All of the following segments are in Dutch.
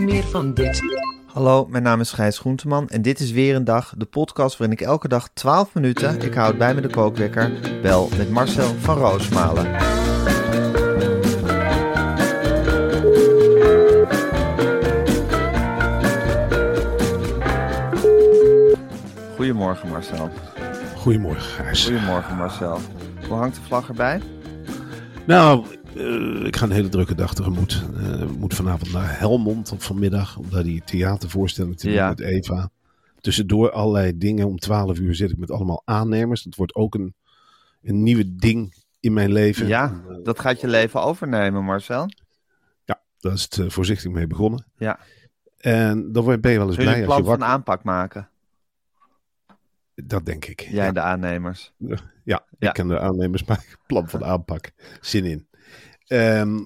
Meer van dit. Hallo, mijn naam is Gijs Groenteman en dit is weer een dag, de podcast waarin ik elke dag 12 minuten, ik houd bij me de kookwekker, bel met Marcel van Roosmalen. Goedemorgen Marcel. Goedemorgen, Gijs. Goedemorgen Marcel. Hoe hangt de vlag erbij? Nou, eh, ik ga een hele drukke dag tegemoet. Eh, Ik moet vanavond naar Helmond op vanmiddag, om daar die theatervoorstelling te doen Ja. met Eva. Tussendoor allerlei dingen. Om 12 uur zit ik met allemaal aannemers. Dat wordt ook een, een nieuwe ding in mijn leven. Ja, dat gaat je leven overnemen Marcel. Ja, daar is het eh, voorzichtig mee begonnen. Ja. En dan ben je wel eens Zul je blij een als je plan van wakker... aanpak maken? Dat denk ik. Jij en de aannemers. Ja, Ja. ik ken de aannemers, maar plan van aanpak. Zin in. Ehm,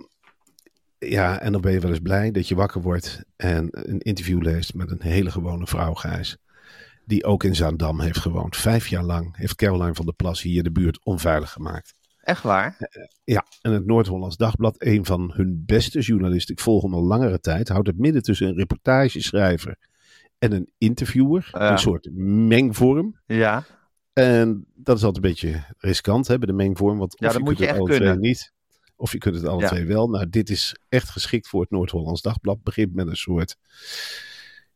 ja, en dan ben je wel eens blij dat je wakker wordt en een interview leest met een hele gewone vrouw, Gijs. Die ook in Zaandam heeft gewoond. Vijf jaar lang heeft Caroline van der Plas hier de buurt onveilig gemaakt. Echt waar? Ja, en het Noord-Hollands Dagblad, een van hun beste journalisten, ik volg hem al langere tijd, houdt het midden tussen een reportageschrijver en een interviewer. Ja. Een soort mengvorm. Ja. En dat is altijd een beetje riskant bij de mengvorm. Want Ja, of dat je moet je echt kunnen. niet. Of je kunt het alle Ja. twee wel. Nou, dit is echt geschikt voor het Noord-Hollands Dagblad. Begint met een soort...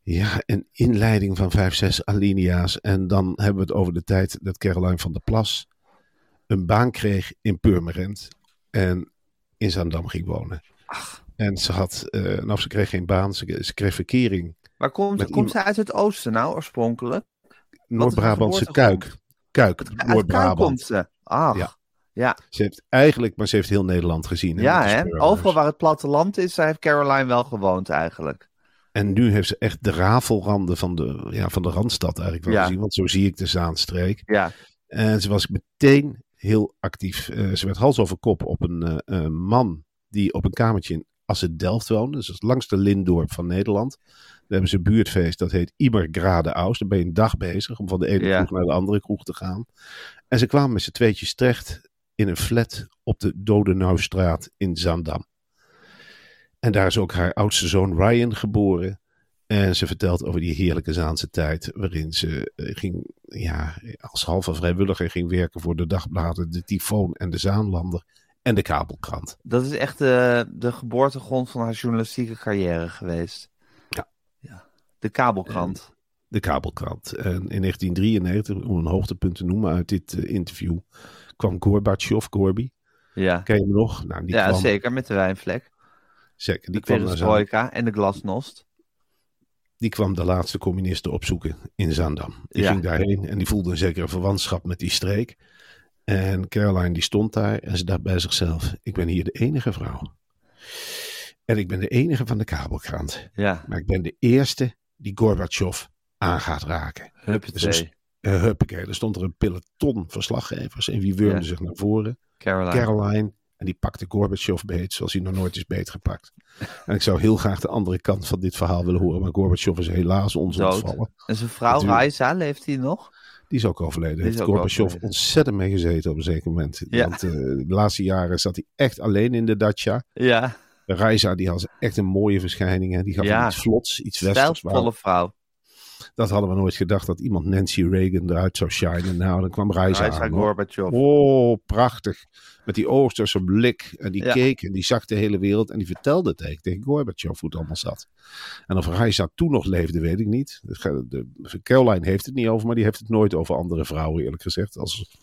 Ja, een inleiding van vijf, zes alinea's. En dan hebben we het over de tijd dat Caroline van der Plas een baan kreeg in Purmerend. En in Zaandam ging wonen. En ze had, eh nou ze kreeg geen baan, ze, ze kreeg verkering. Waar komt, komt iemand- ze uit het oosten nou oorspronkelijk? Noord-Brabantse? Kuik. Kuik, komt Noord-Brabant. ze. Ach. Ja. Ja. Ze heeft eigenlijk, maar ze heeft heel Nederland gezien. Ja, hè? Overal waar het platteland is, heeft Caroline wel gewoond eigenlijk. En nu heeft ze echt de rafelranden van de, ja, van de Randstad eigenlijk wel Ja. gezien. Want zo zie ik de Zaanstreek. Ja. En ze was meteen heel actief. Eh, ze werd hals over kop op een eh, man die op een kamertje in Assen-Delft woonde. Dus dat is langs de Lindorp van Nederland. Daar hebben ze een buurtfeest, dat heet Iber Grade Aus. Daar ben je een dag bezig om van de ene Ja. kroeg naar de andere kroeg te gaan. En ze kwamen met z'n tweetjes terecht in een flat op de Dodenaustraat in Zaandam. En daar is ook haar oudste zoon Ryan geboren. En ze vertelt over die heerlijke Zaanse tijd. Waarin ze eh, ging, ja, als halve vrijwilliger ging werken voor de dagbladen De Tyfoon en de Zaanlander. En de kabelkrant. Dat is echt de, de geboortegrond van haar journalistieke carrière geweest. Ja. ja. De kabelkrant. De kabelkrant. En in 1993, om een hoogtepunt te noemen uit dit eh, interview, kwam Gorbachev, Gorby. ja. Ken je hem nog? Nou, die ja, kwam, zeker, met de wijnvlek. Zeker, die De kwam, perestroika en de glasnost. die kwam de laatste communisten opzoeken in Zaandam. Die Ja. ging daarheen en die voelde een zekere verwantschap met die streek. En Caroline die stond daar en ze dacht bij zichzelf, ik ben hier de enige vrouw. En ik ben de enige van de kabelkrant. Ja, Maar ik ben de eerste die Gorbachev aan gaat raken. huppatee. Uh, huppakee, er stond er een peloton verslaggevers en wie wurmde Ja. zich naar voren? Caroline. Caroline. En die pakte Gorbachev beet zoals hij nog nooit is beetgepakt. En ik zou heel graag de andere kant van dit verhaal willen horen. Maar Gorbachev is helaas ons Dood. ontvallen. En zijn vrouw. Raisa, leeft hij nog? Die is ook overleden. Is heeft Gorbachev ontzettend mee gezeten op een zeker moment. Ja. Want eh, de laatste jaren zat hij echt alleen in de dacha. Ja. Reiza, die had echt een mooie verschijning. Hè? Die gaf Ja. hem iets vlots, iets westers. Stijlvolle vrouw. Dat hadden we nooit gedacht, dat iemand Nancy Reagan eruit zou shinen. Nou, dan kwam Reiza Raisa aan. Gorbachev. Oh, prachtig. Met die Oosterse blik. En die Ja. keek en die zag de hele wereld. En die vertelde het eigenlijk tegen Gorbachev hoe het allemaal zat. En of Reisa toen nog leefde, weet ik niet. De, Caroline heeft het niet over, maar die heeft het nooit over andere vrouwen, eerlijk gezegd. Als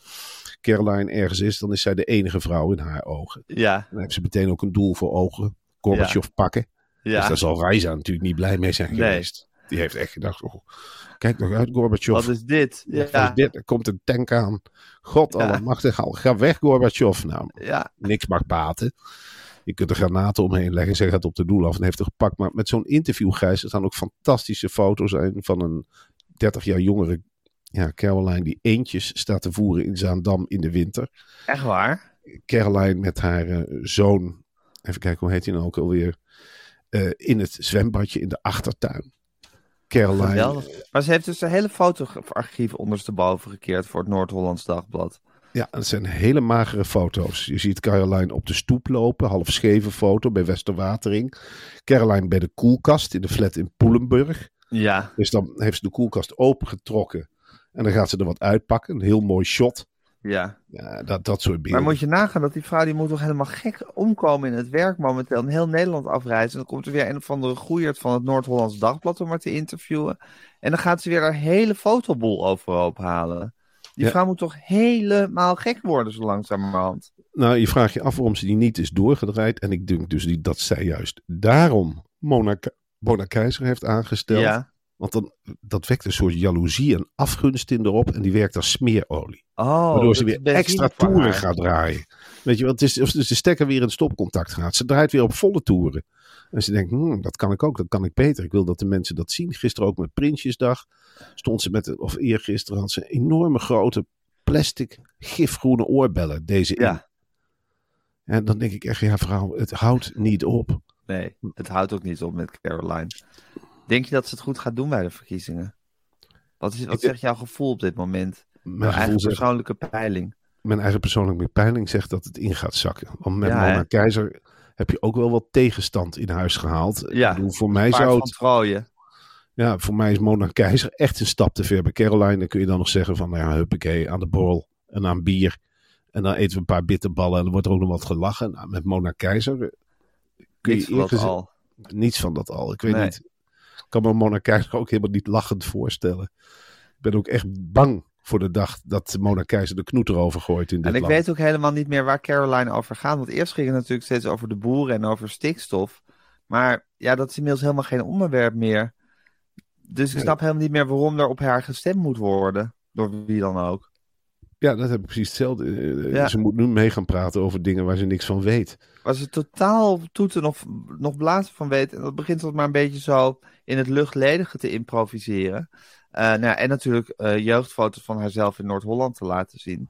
Caroline ergens is, dan is zij de enige vrouw in haar ogen. Ja, Dan heeft ze meteen ook een doel voor ogen. Gorbachev pakken. Dus ja. daar zal Reisa natuurlijk niet blij mee zijn Nee. geweest. Die heeft echt gedacht, oh, kijk nog uit Gorbachev. Wat is dit? Wat Ja, is dit? Er komt een tank aan. God Ja. allemachtig, al ga weg Gorbachev. Nou, ja, niks mag baten. Je kunt er granaten omheen leggen. Zij gaat op de doel af en heeft er gepakt. Maar met zo'n interview, Gijs, er staan ook fantastische foto's in van een 30 jaar jongere ja, Caroline die eentjes staat te voeren in Zaandam in de winter. echt waar. Caroline met haar eh, zoon, even kijken hoe heet hij nou ook alweer, eh, in het zwembadje in de achtertuin. Caroline, Geweldig. Maar ze heeft dus een hele fotoarchief ondersteboven gekeerd voor het Noord-Hollands Dagblad. Ja, het zijn hele magere foto's. Je ziet Caroline op de stoep lopen, half scheve foto bij Westerwatering. Caroline bij de koelkast in de flat in Poelenburg. Ja, Dus dan heeft ze de koelkast opengetrokken en dan gaat ze er wat uitpakken. Een heel mooi shot. Ja. Ja, dat, dat soort Maar beelden. moet je nagaan dat die vrouw die moet toch helemaal gek omkomen in het werk momenteel. In heel Nederland afreizen. En dan komt er weer een of andere goeierd van het Noord-Hollands Dagblad om haar te interviewen. En dan gaat ze weer haar hele fotoboel overhoop halen. Die Ja. vrouw moet toch helemaal gek worden zo langzamerhand. Nou, je vraagt je af waarom ze die niet is doorgedraaid. En ik denk dus dat zij juist daarom Mona, Mona Keizer heeft aangesteld. Ja. Want dan, dat wekt een soort jaloezie en afgunst in erop. En die werkt als smeerolie. Oh, Waardoor ze weer extra toeren gaat draaien. Weet je wel, het is of dus de stekker weer in stopcontact gaat. Ze draait weer op volle toeren. En ze denkt, hmm, dat kan ik ook, dat kan ik beter. Ik wil dat de mensen dat zien. Gisteren ook met Prinsjesdag. Stond ze met, of eergisteren had ze enorme grote plastic gifgroene oorbellen. Deze in. Ja, En dan denk ik echt, ja vrouw, het houdt niet op. nee, het houdt ook niet op met Caroline. Denk je dat ze het goed gaat doen bij de verkiezingen? Wat, is, wat zegt jouw gevoel op dit moment? Mijn, eigen zegt, persoonlijke peiling. mijn eigen persoonlijke peiling zegt dat het in gaat zakken. Want met Ja, Mona hè? Keizer heb je ook wel wat tegenstand in huis gehaald. Ja, bedoel, voor mij zou het. Ja, voor mij is Mona Keizer echt een stap te ver. Bij Caroline dan kun je dan nog zeggen van, nou ja, huppakee, aan de borrel en aan bier. En dan eten we een paar bitterballen en dan wordt er ook nog wat gelachen. Nou, met Mona Keizer eh, kun Niks je van dat al. niets van dat al. Ik weet Nee. niet. Ik kan me Mona Keizer ook helemaal niet lachend voorstellen. Ik ben ook echt bang voor de dag dat Mona Keizer de knoet erover gooit in dit En ik land. weet ook helemaal niet meer waar Caroline over gaat. Want eerst ging het natuurlijk steeds over de boeren en over stikstof. Maar ja, dat is inmiddels helemaal geen onderwerp meer. Dus ik snap helemaal niet meer waarom er op haar gestemd moet worden. Door wie dan ook. Ja, dat heb ik precies hetzelfde. Eh, Ja. Ze moet nu mee gaan praten over dingen waar ze niks van weet. Waar ze totaal toeten of nog blazen van weet. En dat begint tot maar een beetje zo in het luchtledige te improviseren. Eh, nou ja, en natuurlijk eh, jeugdfoto's van haarzelf in Noord-Holland te laten zien.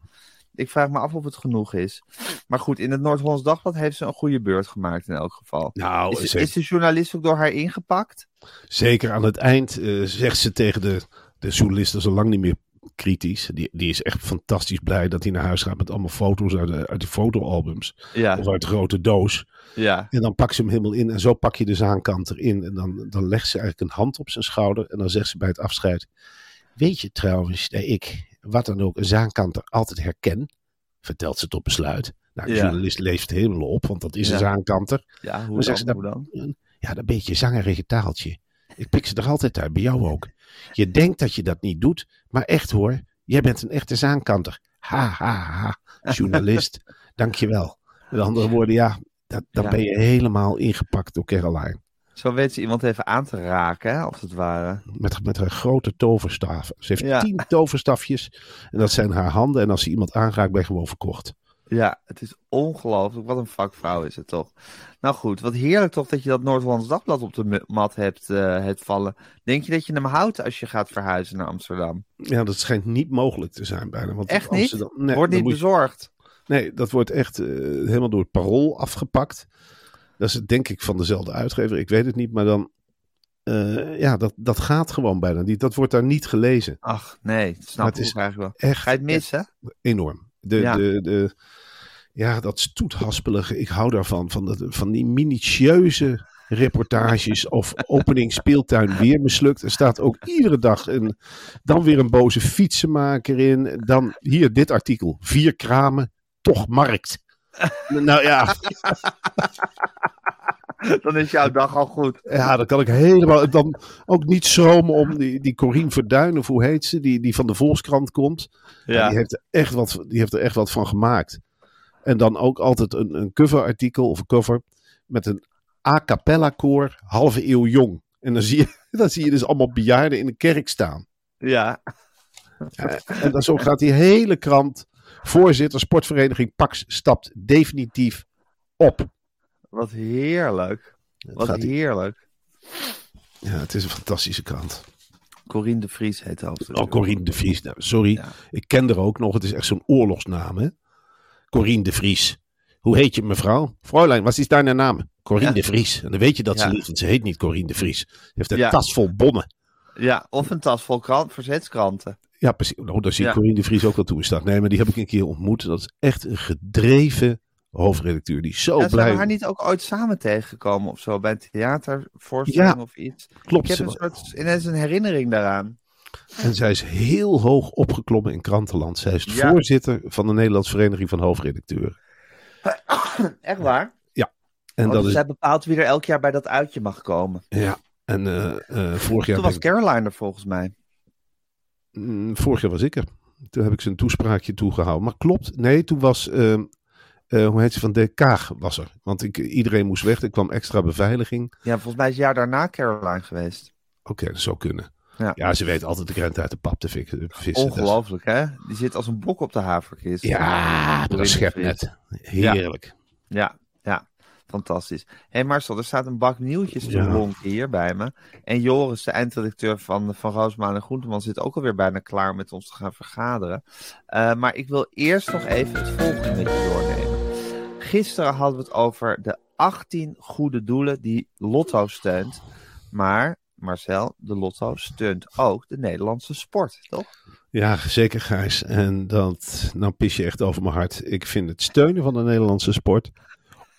Ik vraag me af of het genoeg is. Maar goed, in het Noord-Hollands Dagblad heeft ze een goede beurt gemaakt in elk geval. Nou, Is, ze- is de journalist ook door haar ingepakt? Zeker aan het eind eh, zegt ze tegen de, de journalisten zo lang niet meer kritisch. Die, die is echt fantastisch blij dat hij naar huis gaat met allemaal foto's uit, de, uit die fotoalbums. Ja, Of uit de grote doos. ja. En dan pakt ze hem helemaal in en zo pak je de zaankant erin. En dan, dan legt ze eigenlijk een hand op zijn schouder en dan zegt ze bij het afscheid. Weet je trouwens dat ik, wat dan ook, een zaankanter altijd herken? Vertelt ze tot besluit. Nou, de Ja. journalist leest het helemaal op, want dat is Ja. een zaankanter. Ja, hoe Dan zegt ze Hoe dan? Ja, dat beetje zangerige taaltje. Ik pik ze er altijd uit, bij jou ook. Je denkt dat je dat niet doet, maar echt hoor, jij bent een echte zaankanter. Ha, ha, ha. Journalist, dankjewel. Met andere woorden, ja, dat, dan Ja. ben je helemaal ingepakt door Caroline. Zo weet ze iemand even aan te raken, hè, als het ware. Met, met haar grote toverstaven. Ze heeft Ja. tien toverstafjes en dat zijn haar handen. En als ze iemand aanraakt, ben je gewoon verkocht. Ja, het is ongelooflijk. Wat een vakvrouw is het toch. Nou goed, wat heerlijk toch dat je dat Noord-Hollands Dagblad op de mat hebt, hebt vallen. Denk je dat je hem houdt als je gaat verhuizen naar Amsterdam? Ja, dat schijnt niet mogelijk te zijn bijna. Want Echt niet? Amsterdam- nee, Wordt niet je- bezorgd. Nee, dat wordt echt eh, helemaal door het parool afgepakt. Dat is denk ik van dezelfde uitgever. Ik weet het niet, maar dan... eh, ja, dat, dat gaat gewoon bijna niet. Dat wordt daar niet gelezen. Ach, nee, snap ik eigenlijk wel. Echt Ga je het missen? enorm. De, Ja. de, de, ja, dat stoethaspelige, ik hou daarvan. Van, dat, van die minutieuze reportages of opening speeltuin weer mislukt. Er staat ook iedere dag een, dan weer een boze fietsenmaker in. Dan hier dit artikel. Vier kramen, toch markt. nou ja, Dan is jouw dag al goed. ja, dan kan ik helemaal dan ook niet schromen om die, die Corine Verduin, of hoe heet ze, die, die van de Volkskrant komt. Ja. Die, heeft er echt wat, die heeft er echt wat van gemaakt. En dan ook altijd een, een coverartikel of een cover met een a cappella koor, halve eeuw jong. En dan zie je, dan zie je dus allemaal bejaarden in de kerk staan. Ja. En dan zo gaat die hele krant. Voorzitter sportvereniging Pax stapt definitief op. Wat heerlijk. Wat gaat- heerlijk. Ja, het is een fantastische krant. Corine de Vries heet de hoofdredacteur. Oh, Corine de Vries. Nou, sorry, Ja. ik ken er ook nog. Het is echt zo'n oorlogsnaam, hè? Corine de Vries. Hoe heet je, mevrouw? Fräulein, wat is daar naam? Corine Ja. de Vries. En dan weet je dat ze Ja. want ze heet niet Corine de Vries. Ze heeft een Ja. tas vol bonnen. Ja, of een tas vol krant, verzetskranten. Ja, precies. Nou, daar zie ik Ja. Corine de Vries ook wel toe in staat. Nee, maar die heb ik een keer ontmoet. Dat is echt een gedreven hoofdredacteur. Die zo Ja, zijn blij. we haar niet ook ooit samen tegengekomen of zo bij een theatervoorstelling Ja, of iets? Klopt. Ik heb een soort, ineens een herinnering daaraan. En zij is heel hoog opgeklommen in krantenland. Zij is Ja. voorzitter van de Nederlandse Vereniging van Hoofdredacteuren. Echt waar? En Oh, dat dus is, zij bepaalt wie er elk jaar bij dat uitje mag komen. ja. En eh, eh, vorig jaar Toen was Caroline er volgens mij. Mm, vorig jaar was ik er. Toen heb ik ze een toespraakje toegehouden. Maar klopt, nee, toen was, ehm, eh, hoe heet ze, van de Kaag was er. Want ik, iedereen moest weg, er kwam extra beveiliging. Ja, volgens mij is het jaar daarna Caroline geweest. Oké, dat zou kunnen. Ja. Ja. ze weet altijd de krent uit de pap te vissen. dus- Ongelooflijk, hè? Die zit als een bok op de haverkist. Ja, dat Corine was de schep Vries. net. Heerlijk. Ja, ja. Fantastisch. Hé hey Marcel, er staat een bak nieuwtjes te Ja. hier bij me. En Joris, de eindredacteur van, van Roosmaan en Groenteman, zit ook alweer bijna klaar met ons te gaan vergaderen. Eh, maar ik wil eerst nog even het volgende met je doornemen. Gisteren hadden we het over de 18 goede doelen die Lotto steunt. Maar, Marcel, de Lotto steunt ook de Nederlandse sport, toch? Ja, zeker Gijs. En dat, nou pis je echt over mijn hart. Ik vind het steunen van de Nederlandse sport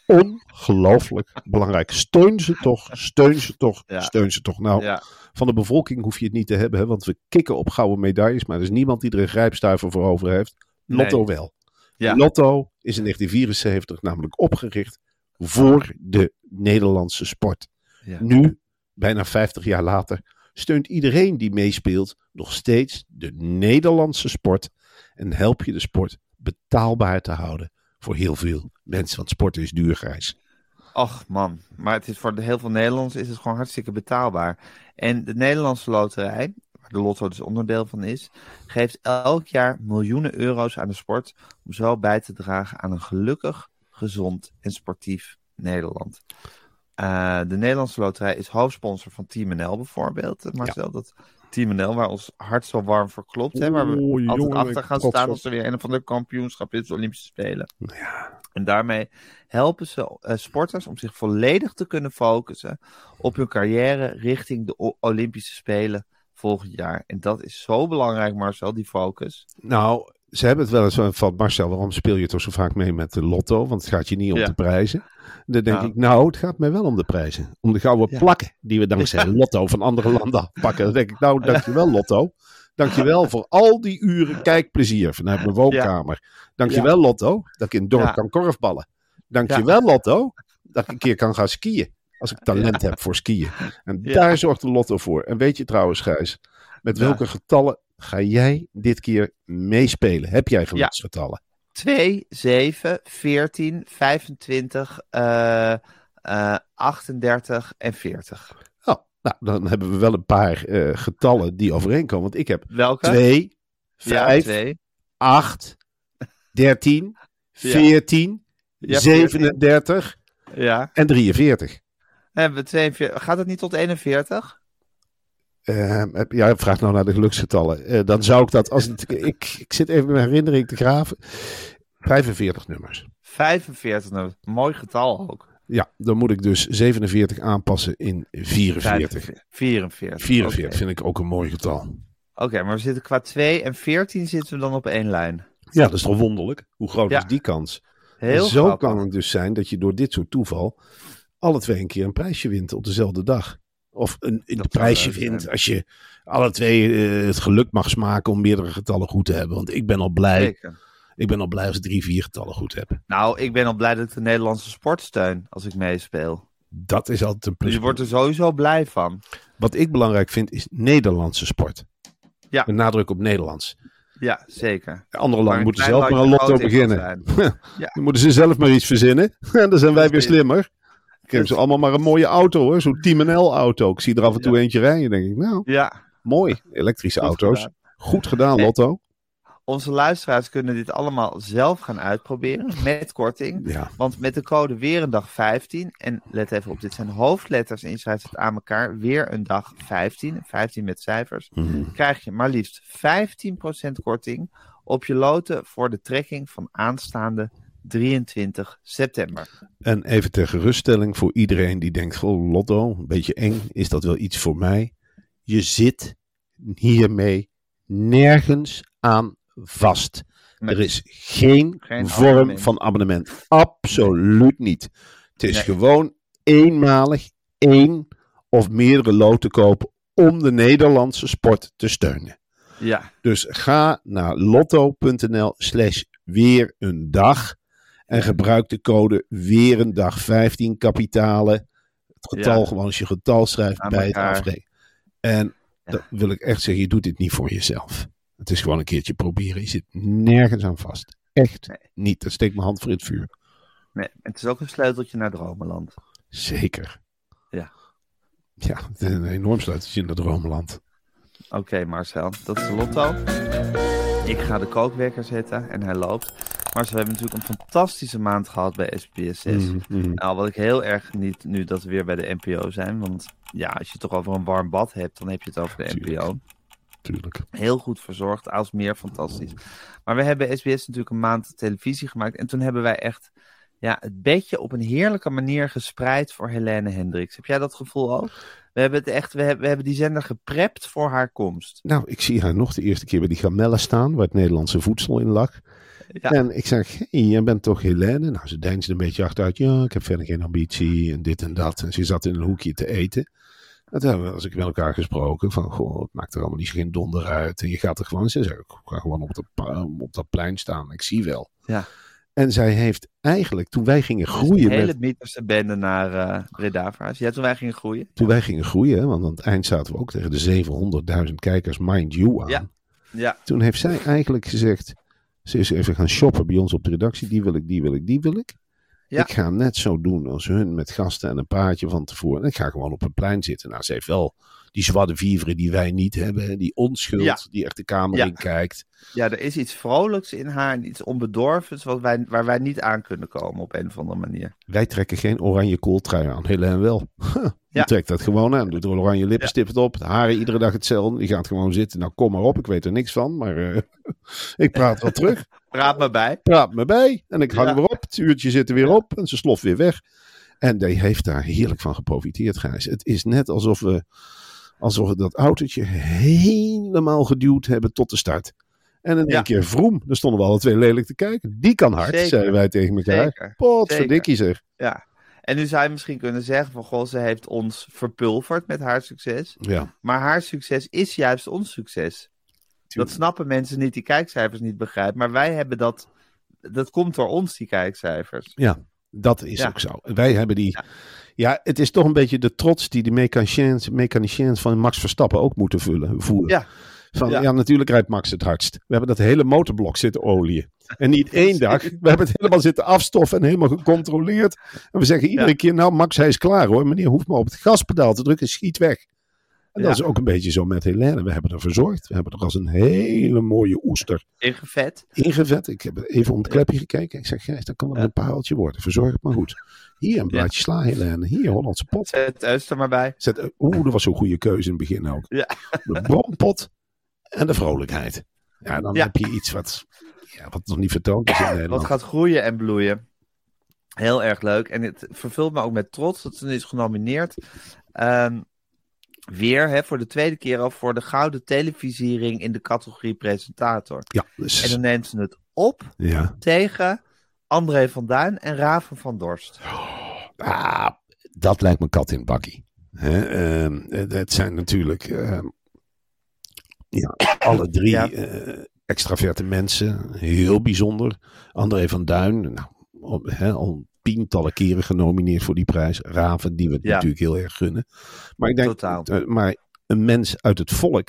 ongelooflijk belangrijk. Steun ze toch, steun ze toch, Ja. steun ze toch. Nou, Ja. van de bevolking hoef je het niet te hebben, hè, want we kikken op gouden medailles, maar er is niemand die er een grijpstuiver voor over heeft. Lotto Nee. wel. Ja. Lotto is in 1974 namelijk opgericht voor de Nederlandse sport. Ja. Nu, bijna 50 jaar later, steunt iedereen die meespeelt nog steeds de Nederlandse sport en help je de sport betaalbaar te houden voor heel veel mensen, want sport is duur, Gijs. Ach man, maar het is voor heel veel Nederlanders is het gewoon hartstikke betaalbaar. En de Nederlandse loterij, waar de lotto dus onderdeel van is, geeft elk jaar miljoenen euro's aan de sport om zo bij te dragen aan een gelukkig, gezond en sportief Nederland. Eh, de Nederlandse loterij is hoofdsponsor van Team NL bijvoorbeeld. eh, Marcel, dat Team NL waar ons hart zo warm voor klopt. Hè, waar we altijd jongen, achter gaan staan als er weer een of ander kampioenschap is, de Olympische Spelen. Ja, En daarmee helpen ze eh, sporters om zich volledig te kunnen focussen op hun carrière richting de O- Olympische Spelen volgend jaar. En dat is zo belangrijk, Marcel, die focus. nou, ze hebben het wel eens van- van Marcel, waarom speel je toch zo vaak mee met de lotto? Want het gaat je niet om Ja. de prijzen. Dan denk Ja. ik, nou, het gaat mij wel om de prijzen. Om de gouden Ja. plakken die we dankzij lotto van andere landen pakken. Dan denk ik, nou, dankjewel lotto. Dankjewel voor al die uren kijkplezier vanuit mijn woonkamer. Dankjewel Lotto, dat ik in het dorp Ja. kan korfballen. Dankjewel Lotto, dat ik een keer kan gaan skiën. Als ik talent heb voor skiën. En Ja. daar zorgt de Lotto voor. En weet je trouwens, Gijs, met welke getallen ga jij dit keer meespelen? Heb jij geluksgetallen? 2, 7, 14, 25, eh, eh, 38 en 40. Oh, nou, dan hebben we wel een paar eh, getallen die overeenkomen. Want ik heb Welke? 2, Ja, 5, twee. 8, 13, Ja. 14, Ja, 37 Ja. en 43. Hebben we 42. Gaat het niet tot 41? Eh, heb- ja, vraag nou naar de geluksgetallen. Eh, dan zou ik dat, als het, ik, ik zit even mijn herinnering te graven. 45 nummers. 45. Nou, mooi getal ook. Ja, dan moet ik dus 47 aanpassen in 44. 44. 44 Oké. vind ik ook een mooi getal. Oké, maar we zitten qua 2 en 14 zitten we dan op één lijn. Ja, dat is toch wonderlijk? Hoe groot Ja. is die kans? Heel Zo grappig. kan het dus zijn dat je door dit soort toeval alle twee een keer een prijsje wint op dezelfde dag. Of een, een prijsje wint als je alle twee eh, het geluk mag smaken om meerdere getallen goed te hebben. Want ik ben al blij. Zeker. Ik ben al blij als ik drie, vier getallen goed heb. Nou, ik ben al blij dat ik de Nederlandse sport steun als ik meespeel. Dat is altijd een Dus plus. je wordt er sowieso blij van. Wat ik belangrijk vind is Nederlandse sport. Ja. Met nadruk op Nederlands. Ja, zeker. De andere landen een moeten zelf maar een lotto beginnen. Ja. Dan moeten ze zelf maar iets verzinnen. En dan zijn wij weer slimmer. Ik heb Dus- ze allemaal maar een mooie auto hoor. Zo'n Team NL auto. Ik zie er af en toe eentje rijden. denk ik, nou, Ja, mooi. Elektrische Goed auto's. gedaan. Goed gedaan. Lotto. onze luisteraars kunnen dit allemaal zelf gaan uitproberen met korting. Ja. Want met de code weer een dag 15, en let even op, dit zijn hoofdletters en je schrijft het aan elkaar, weer een dag 15, 15 met cijfers, Mhm. krijg je maar liefst 15% korting op je loten voor de trekking van aanstaande 23 september. En even ter geruststelling voor iedereen die denkt: Goh, Lotto, een beetje eng. Is dat wel iets voor mij? Je zit hiermee nergens aan vast. Nee. Er is geen, Geen vorm abonnement. van abonnement. Absoluut niet. Het is Nee. gewoon eenmalig één of meerdere loten kopen om de Nederlandse sport te steunen. Ja, Dus ga naar lotto.nl slash weer een dag en gebruik de code weer een dag 15 kapitalen. Het getal Ja. gewoon als je getal schrijft Aan bij het afrekenen. En Ja. dat wil ik echt zeggen, je doet dit niet voor jezelf. Het is gewoon een keertje proberen. Je zit nergens aan vast. Echt Nee. niet. Dan steek mijn hand voor in het vuur. nee, het is ook een sleuteltje naar Dromenland. Zeker. Ja. Ja, het is een enorm sleuteltje in dat droomland. Oké Marcel, dat is de lotto. Ik ga de kookwekker zetten en hij loopt. Marcel, we hebben natuurlijk een fantastische maand gehad bij SBS 6. Mhm, mhm. Nou, wat ik heel erg geniet nu dat we weer bij de NPO zijn. Want ja, als je het toch over een warm bad hebt, dan heb je het over de. NPO. Tuurlijk. Heel goed verzorgd, als meer fantastisch. Maar we hebben SBS natuurlijk een maand televisie gemaakt. En toen hebben wij echt ja, het bedje op een heerlijke manier gespreid voor Helene Hendricks. Heb jij dat gevoel ook? We hebben, het echt, we hebben, we hebben die zender geprept voor haar komst. Nou, ik zie haar nog de eerste keer bij die gamellen staan, waar het Nederlandse voedsel in lag. Ja. En ik zeg, hey, jij bent toch Helene? Nou, ze deinsde een beetje achteruit. Ja, ik heb verder geen ambitie en dit en dat. En ze zat in een hoekje te eten. En toen hebben we als ik met elkaar gesproken van, goh, het maakt er allemaal niet geen donder uit. En je gaat er gewoon, ze zei, ik ga gewoon op, de, op dat plein staan. Ik zie wel. Ja. En zij heeft eigenlijk, toen wij gingen groeien, de hele met, mythische bende naar eh Breda verhuisd. Ja, toen wij gingen groeien. toen wij gingen groeien, want aan het eind zaten we ook tegen de 700.000 kijkers, mind you, aan. Ja. Ja, Toen heeft zij eigenlijk gezegd, ze is even gaan shoppen bij ons op de redactie. Die wil ik, die wil ik, die wil ik. Ja. Ik ga net zo doen als hun met gasten en een praatje van tevoren. En ik ga gewoon op een plein zitten. Nou, ze heeft wel die zwarte vivre die wij niet hebben. Die onschuld, Ja. die echt de kamer Ja. in kijkt. ja, er is iets vrolijks in haar en iets onbedorvens wat wij, waar wij niet aan kunnen komen op een of andere manier. Wij trekken geen oranje kooltrui aan. Helene wel. die Ja. trekt dat gewoon aan. Doet er een oranje lippenstift op. Het haren iedere dag hetzelfde. Die gaat gewoon zitten. Nou, kom maar op. Ik weet er niks van. Maar eh, ik praat wel terug. Praat me bij. praat me bij. En ik hang Ja. weer op. Het uurtje zit er weer op. En ze sloft weer weg. En die heeft daar heerlijk van geprofiteerd, Gijs. Het is net alsof we, alsof we dat autootje helemaal geduwd hebben tot de start. En in Ja. één keer vroom. Dan stonden we alle twee lelijk te kijken. Die kan hard, Zeker. zeiden wij tegen elkaar. Potverdikkie zeg. Ja. En nu zou je misschien kunnen zeggen van, goh, ze heeft ons verpulverd met haar succes. Ja. Maar haar succes is juist ons succes. Dat snappen mensen niet die kijkcijfers niet begrijpen. Maar wij hebben dat, dat komt door ons, die kijkcijfers. Ja, dat is Ja. ook zo. Wij hebben die... Ja. Het is toch een beetje de trots die de mechaniciens van Max Verstappen ook moeten vullen, voelen. Ja. Van, ja. Ja. natuurlijk rijdt Max het hardst. We hebben dat hele motorblok zitten oliën. En niet één dag. We hebben het helemaal zitten afstoffen en helemaal gecontroleerd. En we zeggen iedere Ja. keer, nou Max, hij is klaar hoor. Meneer hoeft maar op het gaspedaal te drukken, schiet weg. En dat Ja. is ook een beetje zo met Helene. We hebben er verzorgd. We hebben er als een hele mooie oester Ingevet. ingevet. Ik heb even om het klepje gekeken. Ik zeg, Gijs, dat kan wel Ja. een pareltje worden. Verzorg het maar goed. Hier een blaadje sla, Helene. Hier, Hollandse pot. Zet Eus er maar bij. Zet, Oeh, dat was zo'n goede keuze in het begin ook. Ja. De brompot en de vrolijkheid. Ja, dan heb je iets wat, ja, wat nog niet vertoond is in Nederland. Wat gaat groeien en bloeien. Heel erg leuk. En het vervult me ook met trots dat ze is genomineerd. Ehm, weer hè, voor de tweede keer al voor de gouden televisiering in de categorie presentator. Ja, dus, En dan neemt ze het op ja. tegen André van Duin en Raven van Dorst. Ah, dat lijkt me kat in het bakkie. Hè, ehm, eh, het zijn natuurlijk ehm, ja, alle drie Ja. eh, extraverte mensen. Heel bijzonder. André van Duin, nou, hè, al tientallen keren genomineerd voor die prijs. Raven, die we Ja. natuurlijk heel erg gunnen. Maar ik denk, Totaal. eh, maar een mens uit het volk,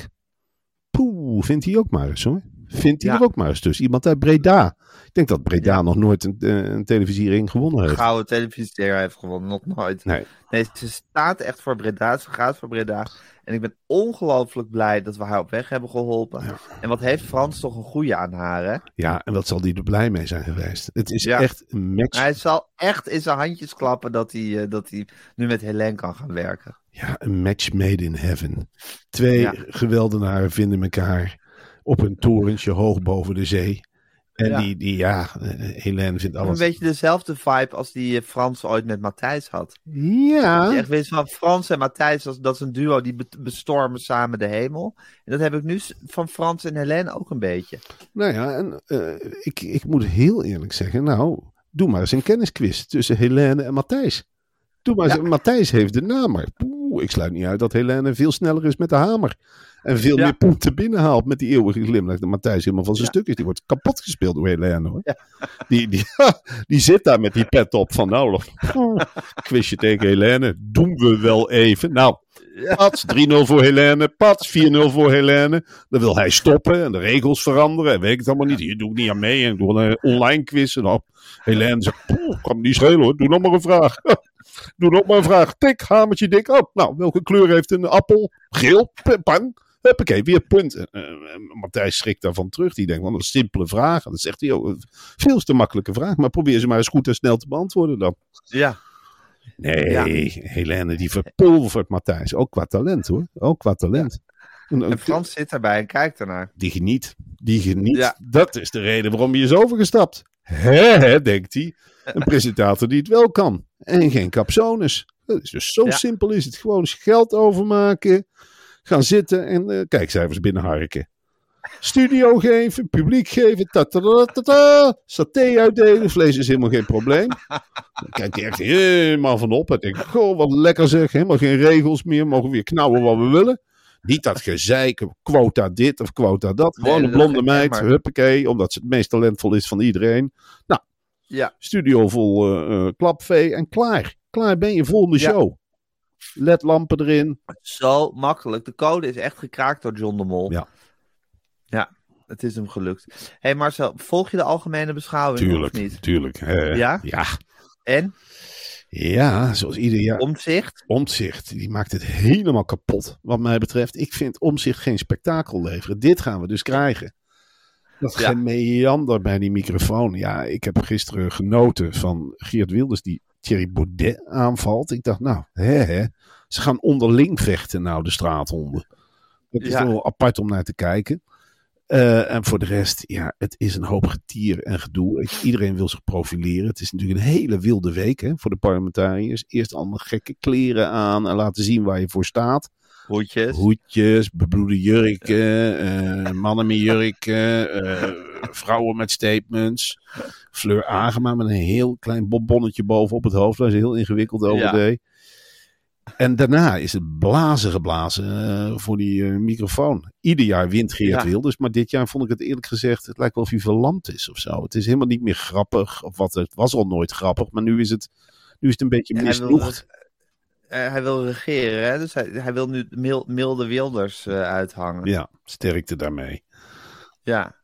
poeh, vindt hij ook maar eens hoor. Vindt hij Ja. er ook maar eens tussen. Iemand uit Breda. Ik denk dat Breda nog nooit een, eh, een televisiering gewonnen heeft. Gouden televisieer heeft gewonnen, nog nooit. Nee. Nee, ze staat echt voor Breda. Ze gaat voor Breda. En ik ben ongelooflijk blij dat we haar op weg hebben geholpen. En wat heeft Frans toch een goede aan haar, hè? Ja, en wat zal die er blij mee zijn geweest. Het is Ja. echt een match. Hij zal echt in zijn handjes klappen dat hij, eh, dat hij nu met Helene kan gaan werken. Ja, een match made in heaven. Twee Ja. geweldenaren vinden elkaar op een torentje hoog boven de zee. En Ja. die, die, ja, Helene vindt Een alles. beetje dezelfde vibe als die eh, Frans ooit met Matthijs had. Ja, Dat je echt wist van Frans en Matthijs, dat, dat is een duo die be- bestormen samen de hemel. En dat heb ik nu van Frans en Helene ook een beetje. nou ja, en, eh, ik, ik moet heel eerlijk zeggen, nou, doe maar eens een kennisquiz tussen Helene en Matthijs. Doe maar eens, Matthijs heeft de naam, maar poeh, ik sluit niet uit dat Helene veel sneller is met de hamer. En veel Ja. meer punten binnenhaalt met die eeuwige glimlach. Dat Matthijs helemaal van zijn Ja. stuk is. Die wordt kapot gespeeld door Helene hoor. Die, die, die zit daar met die pet op van nou, quizje tegen Helene. Doen we wel even. Nou, Pats, 3-0 voor Helene. Pats, 4-0 voor Helene. Dan wil hij stoppen en de regels veranderen. En weet ik het allemaal niet. Hier doe ik niet aan mee. En ik doe een online quiz. En Helene zegt, "Poeh, kan me niet schelen hoor. Doe nog maar een vraag. Doe nog maar een vraag. Tik, hamertje dik. Oh, nou, welke kleur heeft een appel? Geel. Pan. Huppakee, weer punt. Eh, Matthijs schrikt daarvan terug. Die denkt, wat een simpele vraag. En dan zegt hij, oh, veel te makkelijke vraag. Maar probeer ze maar eens goed en snel te beantwoorden dan. Ja, Nee, Ja. Helene die verpulvert Matthijs. Ook qua talent hoor. Ook qua talent. En, en Frans zit daarbij en kijkt ernaar. Die geniet. Die geniet. Ja. Dat is de reden waarom hij is overgestapt. Hè, denkt hij. Een presentator die het wel kan. En geen capsones. Dat is dus zo Ja. simpel is het. Gewoon eens geld overmaken. Gaan zitten en eh, kijkcijfers binnenharken. Studio geven, publiek geven, ta. Saté uitdelen, vlees is helemaal geen probleem. Dan kijkt hij echt helemaal van op. En denkt, goh, wat lekker zeg. Helemaal geen regels meer. Mogen we weer knauwen wat we willen. Niet dat gezeik, quota dit of quota dat. Gewoon een blonde meid, huppakee. Omdat ze het meest talentvol is van iedereen. Nou, Ja, studio vol eh, klapvee en klaar. Klaar ben je, volgende Ja. show. LED-lampen erin. zo makkelijk. De code is echt gekraakt door John de Mol. Ja. Ja, het is hem gelukt. Hé hey Marcel, volg je de algemene beschouwing Tuurlijk, of niet? tuurlijk. Ja? Ja. En? Ja, zoals ieder jaar. Omzicht? Omzicht, die maakt het helemaal kapot, wat mij betreft. Ik vind Omzicht geen spektakel leveren. Dit gaan we dus krijgen. Dat Ja. gemeander bij die microfoon. Ja, ik heb gisteren genoten van Geert Wilders die Thierry Baudet aanvalt. Ik dacht, nou, hè, hè. Ze gaan onderling vechten nou, de straathonden. Het is Ja. wel apart om naar te kijken. Eh, en voor de rest, ja, het is een hoop getier en gedoe. Iedereen wil zich profileren. Het is natuurlijk een hele wilde week hè, voor de parlementariërs. Eerst allemaal gekke kleren aan en laten zien waar je voor staat. Hoedjes? Hoedjes, bebloede jurken, eh, mannen met jurken, eh, vrouwen met statements. Fleur Agema met een heel klein bonbonnetje boven op het hoofd waar ze heel ingewikkeld over Ja. deed. En daarna is het blazen geblazen eh, voor die microfoon. Ieder jaar wint Geert Ja. Wilders, maar dit jaar vond ik het eerlijk gezegd, het lijkt wel of hij verlamd is of zo. Het is helemaal niet meer grappig, of wat, het was al nooit grappig, maar nu is het, nu is het een beetje misnoegd. Eh, hij wil regeren, hè? dus hij, hij wil nu mil- milde Wilders eh, uithangen. Ja, sterkte daarmee. Ja.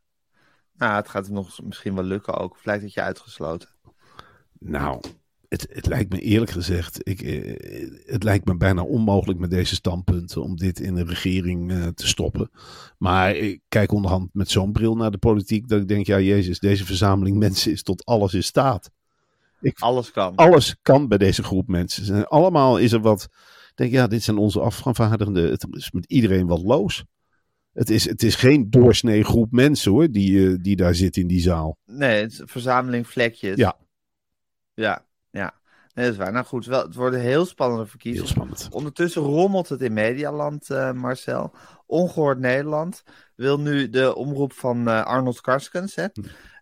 Nou, het gaat hem nog misschien wel lukken ook. Of lijkt het je uitgesloten? Nou, het, het lijkt me eerlijk gezegd, ik, eh, het lijkt me bijna onmogelijk met deze standpunten om dit in de regering te stoppen. Maar ik kijk onderhand met zo'n bril naar de politiek dat ik denk, ja jezus, deze verzameling mensen is tot alles in staat. Alles kan. Alles kan bij deze groep mensen. Zijn- Allemaal is er wat, ik denk ja, dit zijn onze afgevaardigden. Het is met iedereen wat loos. Het is, het is geen doorsnee groep mensen hoor, die, eh, die daar zit in die zaal. Nee, het is een verzameling vlekjes. Ja. Ja, ja. Nee, dat is waar. Nou goed, wel, het worden heel spannende Heel verkiezingen. spannend. Ondertussen rommelt het in Medialand, eh, Marcel. Ongehoord Nederland wil nu de omroep van eh, Arnold Karskens. Hè?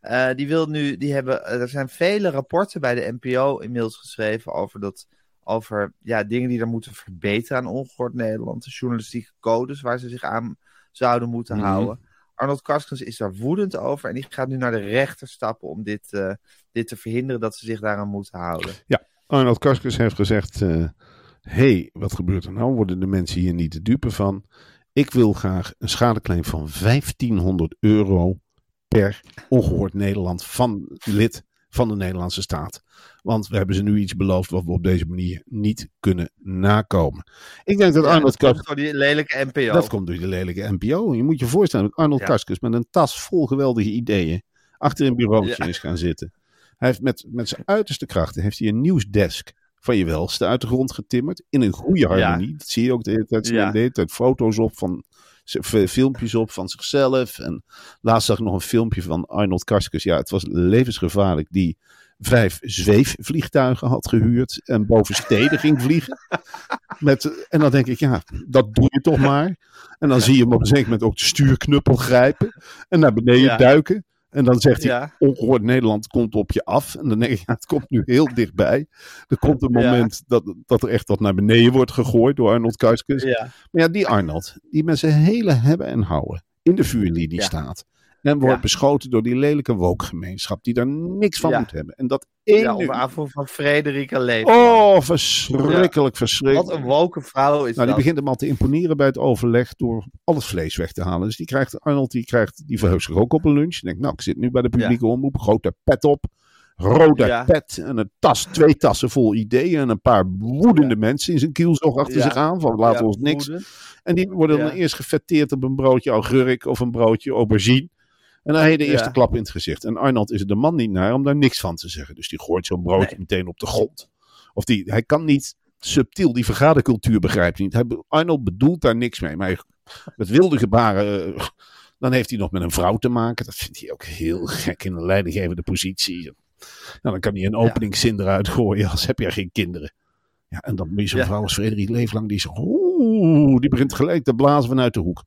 Eh, die wil nu, die hebben, eh, er zijn vele rapporten bij de NPO inmiddels geschreven over, dat, over ja, dingen die er moeten verbeteren aan Ongehoord Nederland. De journalistieke codes waar ze zich aan zouden moeten Mhm. houden. Arnold Karskens is daar woedend over en die gaat nu naar de rechter stappen om dit, eh, dit te verhinderen dat ze zich daaraan moeten houden. Arnold Karskens heeft gezegd: eh hey, wat gebeurt er nou? Worden de mensen hier niet de dupe van? Ik wil graag een schadeclaim van 1500 euro per ongehoord Nederland van lid van de Nederlandse staat. Want we hebben ze nu iets beloofd wat we op deze manier niet kunnen nakomen. Ik denk dat Ja, Arnold dat Karskens. komt door die lelijke NPO. Dat komt door de lelijke NPO. Je moet je voorstellen dat Arnold Ja. Karskens met een tas vol geweldige ideeën achter een bureautje Ja. is gaan zitten. Hij heeft met, met zijn uiterste krachten heeft hij een nieuwsdesk van je welste uit de grond getimmerd. In een goede harmonie. Dat zie je ook de hele tijd. De hele tijd foto's op van filmpjes op van zichzelf. En laatst zag ik nog een filmpje van Arnold Karskens. Ja, het was levensgevaarlijk. Die vijf zweefvliegtuigen had gehuurd en boven steden ging vliegen. Met, en dan denk ik, ja, dat doe je toch maar. En dan zie je hem op een zeker moment ook de stuurknuppel grijpen en naar beneden Ja. duiken. En dan zegt hij, Ja. ongehoord Nederland komt op je af. En dan denk ik, ja, het komt nu heel dichtbij. Er komt een Ja. moment dat, dat er echt wat naar beneden wordt gegooid door Arnold Karskens. Ja. Maar ja, die Arnold, die met zijn hele hebben en houden in de vuurlinie staat. En wordt Ja. beschoten door die lelijke wookgemeenschap die daar niks van Ja. moet hebben. En dat één Ja, aanvoer van Frederica Leefman. Oh, verschrikkelijk, verschrikkelijk. Wat een woke vrouw is Nou, die begint hem al te imponeren bij het overleg door al het vlees weg te halen. Dus die krijgt, Arnold die krijgt, die verheugt zich ook op een lunch. Die denkt, nou, ik zit nu bij de publieke omroep, grote pet op, rode pet en een tas, twee tassen vol ideeën en een paar woedende mensen in zijn kielzog achter zich aan. Van laten we ons niks. En die worden dan eerst gefetteerd op een broodje augurk of een broodje aubergine. En dan heb je de eerste Ja. klap in het gezicht. En Arnold is er de man niet naar om daar niks van te zeggen. Dus die gooit zo'n broodje Nee. meteen op de grond. Of die, hij kan niet subtiel die vergadercultuur begrijpt hij niet. Hij, Arnold bedoelt daar niks mee. Maar hij- met wilde gebaren, eh, dan heeft hij nog met een vrouw te maken. Dat vindt hij ook heel gek in een leidinggevende positie. Nou, dan kan hij een openingszin eruit gooien als heb jij geen kinderen. Ja, en dan moet je zo'n Ja. vrouw als Frederik Leeflang die zegt, oeh, die begint gelijk te blazen vanuit de hoek.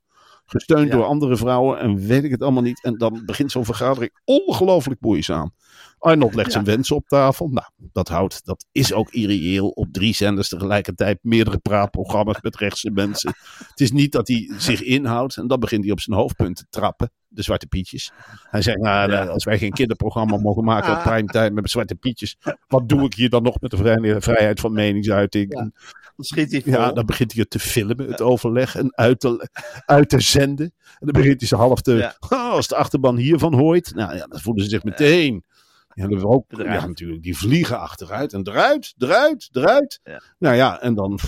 Gesteund Ja. door andere vrouwen en weet ik het allemaal niet. En dan begint zo'n vergadering ongelooflijk moeizaam. Arnold legt Ja. zijn wensen op tafel. Nou, dat houdt, dat is ook irreëel. Op drie zenders tegelijkertijd meerdere praatprogramma's met rechtse mensen. Het is niet dat hij zich inhoudt. En dan begint hij op zijn hoofdpunt te trappen. De Zwarte Pietjes. Hij zegt, nou, Ja. nou, als wij geen kinderprogramma mogen maken op primetime met Zwarte Pietjes. Wat doe ik hier dan nog met de vrij- vrijheid van meningsuiting? Ja. Dan schiet hij ja, dan begint hij het te filmen, het overleg en uit te, uit te zenden. En dan begint hij ze half te. Ja. "Ah, als de achterban hiervan hoort. Nou ja, dan voelen ze zich meteen. Ja, dat is ook, Eruit. ja, natuurlijk. Die vliegen achteruit en eruit, eruit, eruit. Nou ja, en dan,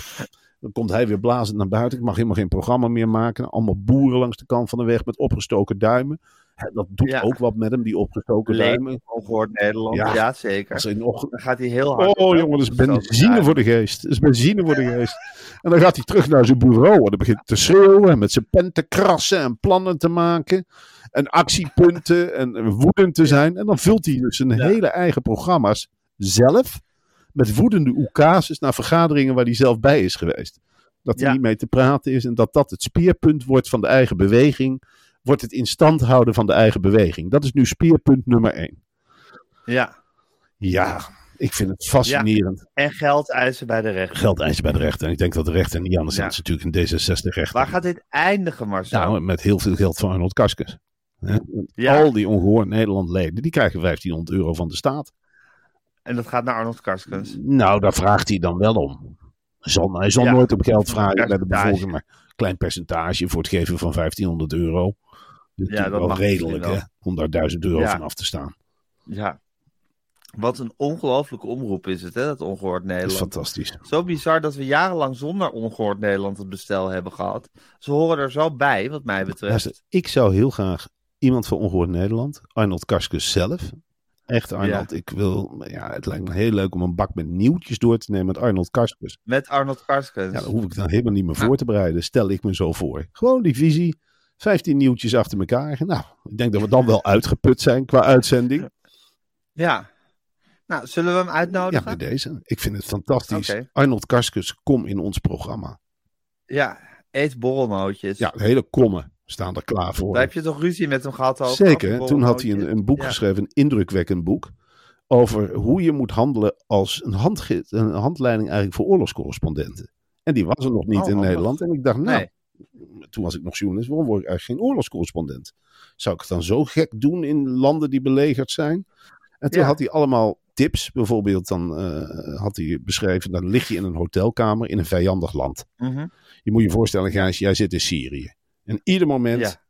dan komt hij weer blazend naar buiten. Ik mag helemaal geen programma meer maken. Allemaal boeren langs de kant van de weg met opgestoken duimen. Dat doet Ja. ook wat met hem, die opgestoken duimen. ongehoord Nederland. Ja. Ja, zeker. Dan gaat hij heel hard. Oh jongen, dat is benzine voor de geest. Dat is benzine voor de geest. En dan gaat hij terug naar zijn bureau. En dan begint hij te schreeuwen. En met zijn pen te krassen. En plannen te maken. En actiepunten. En woedend te zijn. En dan vult hij dus zijn Ja. hele eigen programma's zelf. Met woedende oekases naar vergaderingen waar hij zelf bij is geweest. Dat hij Ja. niet mee te praten is. En dat dat het speerpunt wordt van de eigen beweging. Wordt het in stand houden van de eigen beweging. Dat is nu speerpunt nummer één. Ja. Ja, ik vind het fascinerend. En geld eisen bij de rechter. geld eisen bij de rechter. En ik denk dat de rechter niet anders. Ja. Is natuurlijk een D66-rechter. Waar gaat dit eindigen, Marcel? Nou, met heel veel geld van Arnold? Ja. Al die ongehoord Nederland-leden, die krijgen 1500 euro van de staat. En dat gaat naar Arnold Karskens. Nou, daar vraagt hij dan wel om. Zal, hij zal Ja. nooit om geld vragen bij de bevolking, maar een klein percentage voor het geven van 1500 euro. Dat is Ja, dat wel mag redelijk, hè? Om daar 1000 euro Ja. van af te staan. Ja. Wat een ongelooflijke omroep is het, hè, dat ongehoord Dat is Nederland. fantastisch. Zo bizar dat we jarenlang zonder ongehoord Nederland het bestel hebben gehad. Ze horen er zo bij, wat mij betreft. Luister, ik zou heel graag iemand van Ongehoord Nederland, Arnold Karskens zelf. Echt Arnold, ik wil, ja, het lijkt me heel leuk om een bak met nieuwtjes door te nemen met Arnold Karskens. Met Arnold Karskens. Ja, dan hoef ik dan helemaal niet meer voor te bereiden, stel ik me zo voor. Gewoon die visie, 15 nieuwtjes achter elkaar. Nou, ik denk dat we dan wel uitgeput zijn qua uitzending. Ja. Nou, zullen we hem Ja, uitnodigen? bij deze. Ik vind het fantastisch. Arnold Karskens, kom in ons programma. Ja, eet borrelnootjes. Ja, hele kommen staan er klaar voor. Daar heb je toch ruzie met hem gehad over? Zeker. Toen had hij een, een boek Ja. geschreven, een indrukwekkend boek. Over hoe je moet handelen als een, handgids, een handleiding eigenlijk voor oorlogscorrespondenten. En die was er nog niet Oh, in handig. Nederland. En ik dacht, nou, Nee. toen was ik nog journalist, waarom word ik eigenlijk geen oorlogscorrespondent? Zou ik het dan zo gek doen in landen die belegerd zijn? En toen Ja. had hij allemaal tips. Bijvoorbeeld dan eh, had hij beschreven, dan lig je in een hotelkamer in een vijandig land. Mhm. Je moet je voorstellen, Gijs, jij zit in Syrië. En ieder moment Ja.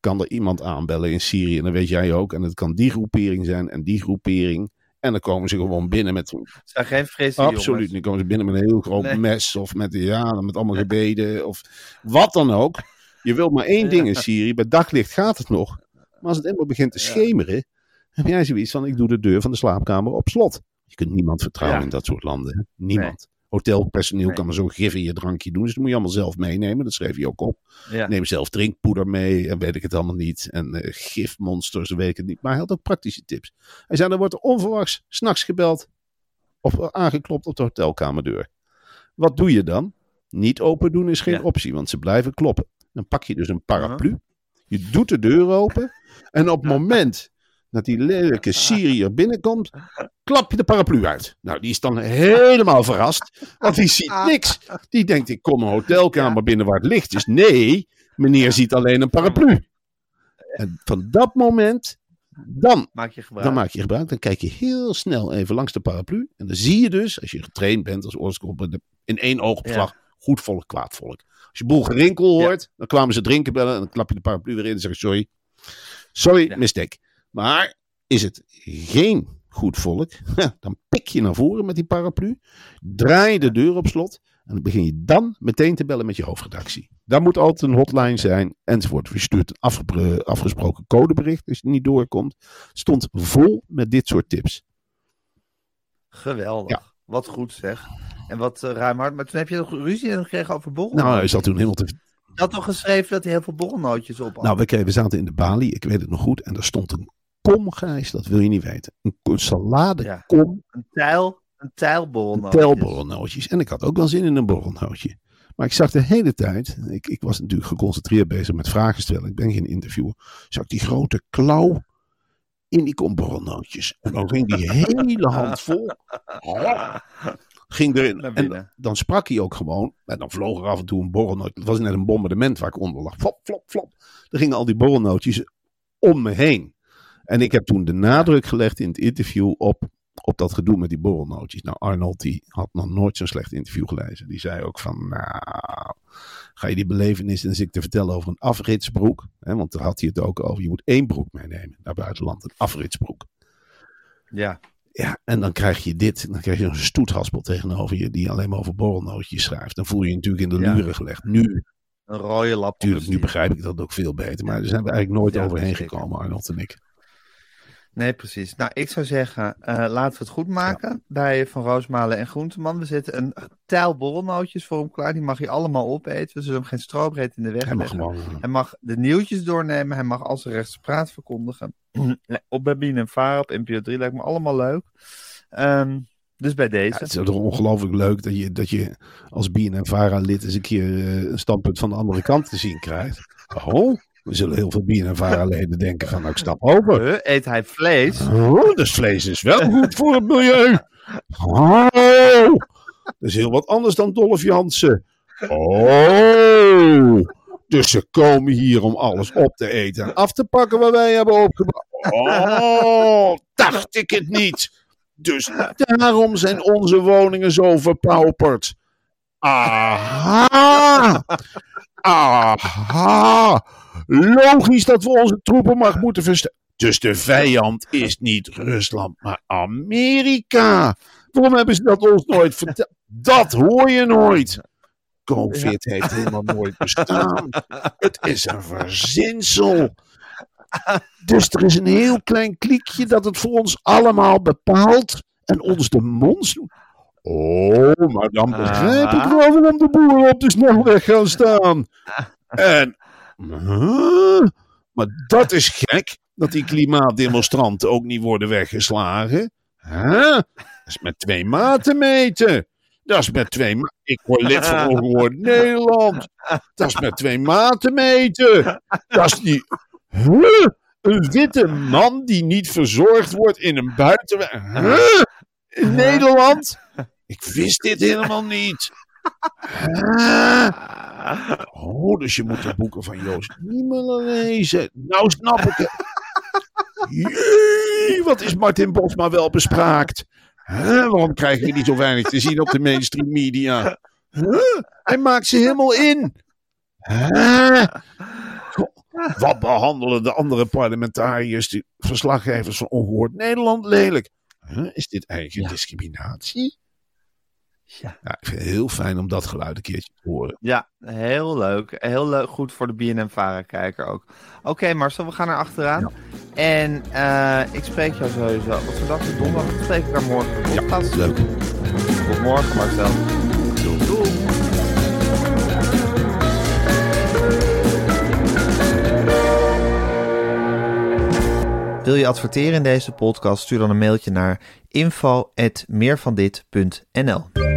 kan er iemand aanbellen in Syrië. En dat weet jij ook. En het kan die groepering zijn en die groepering. En dan komen ze gewoon binnen met... Zijn geen frisse Absoluut jongens. Dan komen ze binnen met een heel groot Nee. mes. Of met, ja, met allemaal gebeden. Of wat dan ook. Je wilt maar één ding in Syrië. Bij daglicht gaat het nog. Maar als het eenmaal begint te schemeren... heb jij zoiets van, ik doe de deur van de slaapkamer op slot. Je kunt niemand vertrouwen Ja. in dat soort landen. hè. Niemand. Hotelpersoneel Nee. kan maar zo'n gif in je drankje doen. Dus dat moet je allemaal zelf meenemen. Dat schreef je ook op. Ja. Neem zelf drinkpoeder mee en weet ik het allemaal niet. En eh, gifmonsters, weet ik het niet. Maar hij had ook praktische tips. Hij zei, er wordt er onverwachts s'nachts gebeld of aangeklopt op de hotelkamerdeur. Wat doe je dan? Niet open doen is geen Ja. optie, want ze blijven kloppen. Dan pak je dus een paraplu. Je doet de deur open. En op het moment dat die lelijke Syriër binnenkomt, klap je de paraplu uit. Nou, die is dan helemaal verrast, want die ziet niks. Die denkt, ik kom een hotelkamer binnen waar het licht is. Nee, meneer ziet alleen een paraplu. En van dat moment, dan, Maak je gebruik. dan maak je gebruik. Dan kijk je heel snel even langs de paraplu. En dan zie je dus, als je getraind bent als oorlogscorrespondent, in één oogopslag, goed volk, kwaad volk. Als je boel gerinkel hoort, dan kwamen ze drinken bellen en dan klap je de paraplu weer in en zeg je sorry. Sorry, Ja. mistake. Maar is het geen goed volk, dan pik je naar voren met die paraplu, draai de deur op slot en dan begin je dan meteen te bellen met je hoofdredactie. Daar moet altijd een hotline zijn enzovoort. Je stuurt een afgesproken codebericht als je niet doorkomt. Stond vol met dit soort tips. Geweldig. Ja. Wat goed zeg. En wat uh. Maar toen heb je nog ruzie gekregen over borrelnootjes. Nou, hij zat toen helemaal te... Had toch geschreven dat hij heel veel borrelnootjes op had? Nou, we, we zaten in de balie, ik weet het nog goed. En daar stond een kom, Gijs, dat wil je niet weten. Een, een salade, Ja. kom, Een tijl, een tijlborrelnootjes. telborrelnootjes. En ik had ook wel zin in een borrelnootje. Maar ik zag de hele tijd, ik, ik was natuurlijk geconcentreerd bezig met vragen stellen. Ik ben geen interviewer. Zag ik die grote klauw in die kom borrelnootjes. En dan ging die hele hand vol. Ging erin. En dan sprak hij ook gewoon. En dan vloog er af en toe een borrelnootje. Het was net een bombardement waar ik onder lag. Flop, flop, flop. Er gingen al die borrelnootjes om me heen. En ik heb toen de nadruk gelegd in het interview op, op dat gedoe met die borrelnootjes. Nou, Arnold die had nog nooit zo'n slecht interview gelezen. Die zei ook van, nou, ga je die belevenis en ik te vertellen over een afritsbroek. Hè, want daar had hij het ook over. Je moet één broek meenemen naar buitenland. Een afritsbroek. Ja. Ja, en dan krijg je dit. Dan krijg je een stoethaspel tegenover je die alleen maar over borrelnootjes schrijft. Dan voel je je natuurlijk in de Ja. luren gelegd. Nu, Een rode lap. de nu begrijp ik dat ook veel beter. Maar daar zijn we eigenlijk nooit Ja, overheen gekomen, Arnold en ik. Nee, precies. Nou, ik zou zeggen, eh, laten we het goed maken bij Van Roosmalen en Groenteman. We zetten een tijl borrelnootjes voor hem klaar. Die mag je allemaal opeten. We zullen hem geen strobreed in de weg Hij mag leggen. gewoon... Hij mag de nieuwtjes doornemen. Hij mag als een rechtse praat verkondigen. op Babine en Vara op NPO 3 lijkt me allemaal leuk. Ehm, dus bij Ja, deze. het is toch ongelooflijk leuk dat je, dat je als BNN-Vara lid eens een keer eh, een standpunt van de andere kant te zien krijgt. Oh, we zullen heel veel BNN-Vara-leden denken van, nou, ik stap over. Eet hij vlees? Oh, dus vlees is wel goed voor het milieu. Oh, dat is heel wat anders dan Dolph Jansen. Oh, dus ze komen hier om alles op te eten en af te pakken wat wij hebben opgebracht. Oh, dacht ik het niet. Dus daarom zijn onze woningen zo verpauperd. Aha! Aha! Logisch dat we onze troepenmacht moeten versterken. Dus de vijand is niet Rusland, maar Amerika. Waarom hebben ze dat ons nooit verteld? Dat hoor je nooit. COVID heeft helemaal nooit bestaan. Het is een verzinsel. Dus er is een heel klein kliekje dat het voor ons allemaal bepaalt en ons de mond. Oh, maar dan begrijp ik wel waarom de boeren op de snelweg gaan staan. En, Huh? maar dat is gek, dat die klimaatdemonstranten ook niet worden weggeslagen. Huh? Dat is met twee maten meten. Dat is met twee ma- Ik word lid van Ongehoord Nederland. Dat is met twee maten meten. Dat is niet... Huh? Een witte man die niet verzorgd wordt in een buitenwijk. Huh? In Nederland? Ik wist dit helemaal niet. Oh, dus je moet de boeken van Joost Niemelen lezen. Nou snap ik het. Jee, wat is Martin Bosma wel bespraakt? Huh? Waarom krijgen we niet zo weinig te zien op de mainstream media? Huh? Hij maakt ze helemaal in. Huh? Wat behandelen de andere parlementariërs, die verslaggevers van Ongehoord Nederland lelijk? Is dit eigen discriminatie? Ja. Ja, ik vind het heel fijn om dat geluid een keertje te horen. Ja, heel leuk. Heel leuk. Goed voor de BNM-Vara-kijker ook. Oké, Marcel, we gaan er achteraan. En eh, ik spreek jou sowieso. Wat voor dag is donderdag? Spreek ik daar morgen. de podcast. Leuk. Tot morgen, Marcel. Doei. Wil je adverteren in deze podcast? Stuur dan een mailtje naar info.meervandit.nl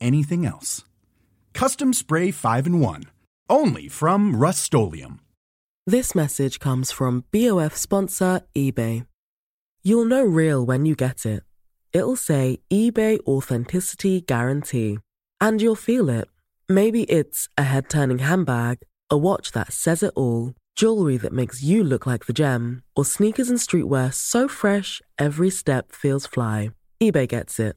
anything else. Custom Spray 5 in 1. Only from Rust This message comes from BOF sponsor eBay. You'll know real when you get it. It'll say eBay Authenticity Guarantee. And you'll feel it. Maybe it's a head turning handbag, a watch that says it all, jewelry that makes you look like the gem, or sneakers and streetwear so fresh every step feels fly. eBay gets it.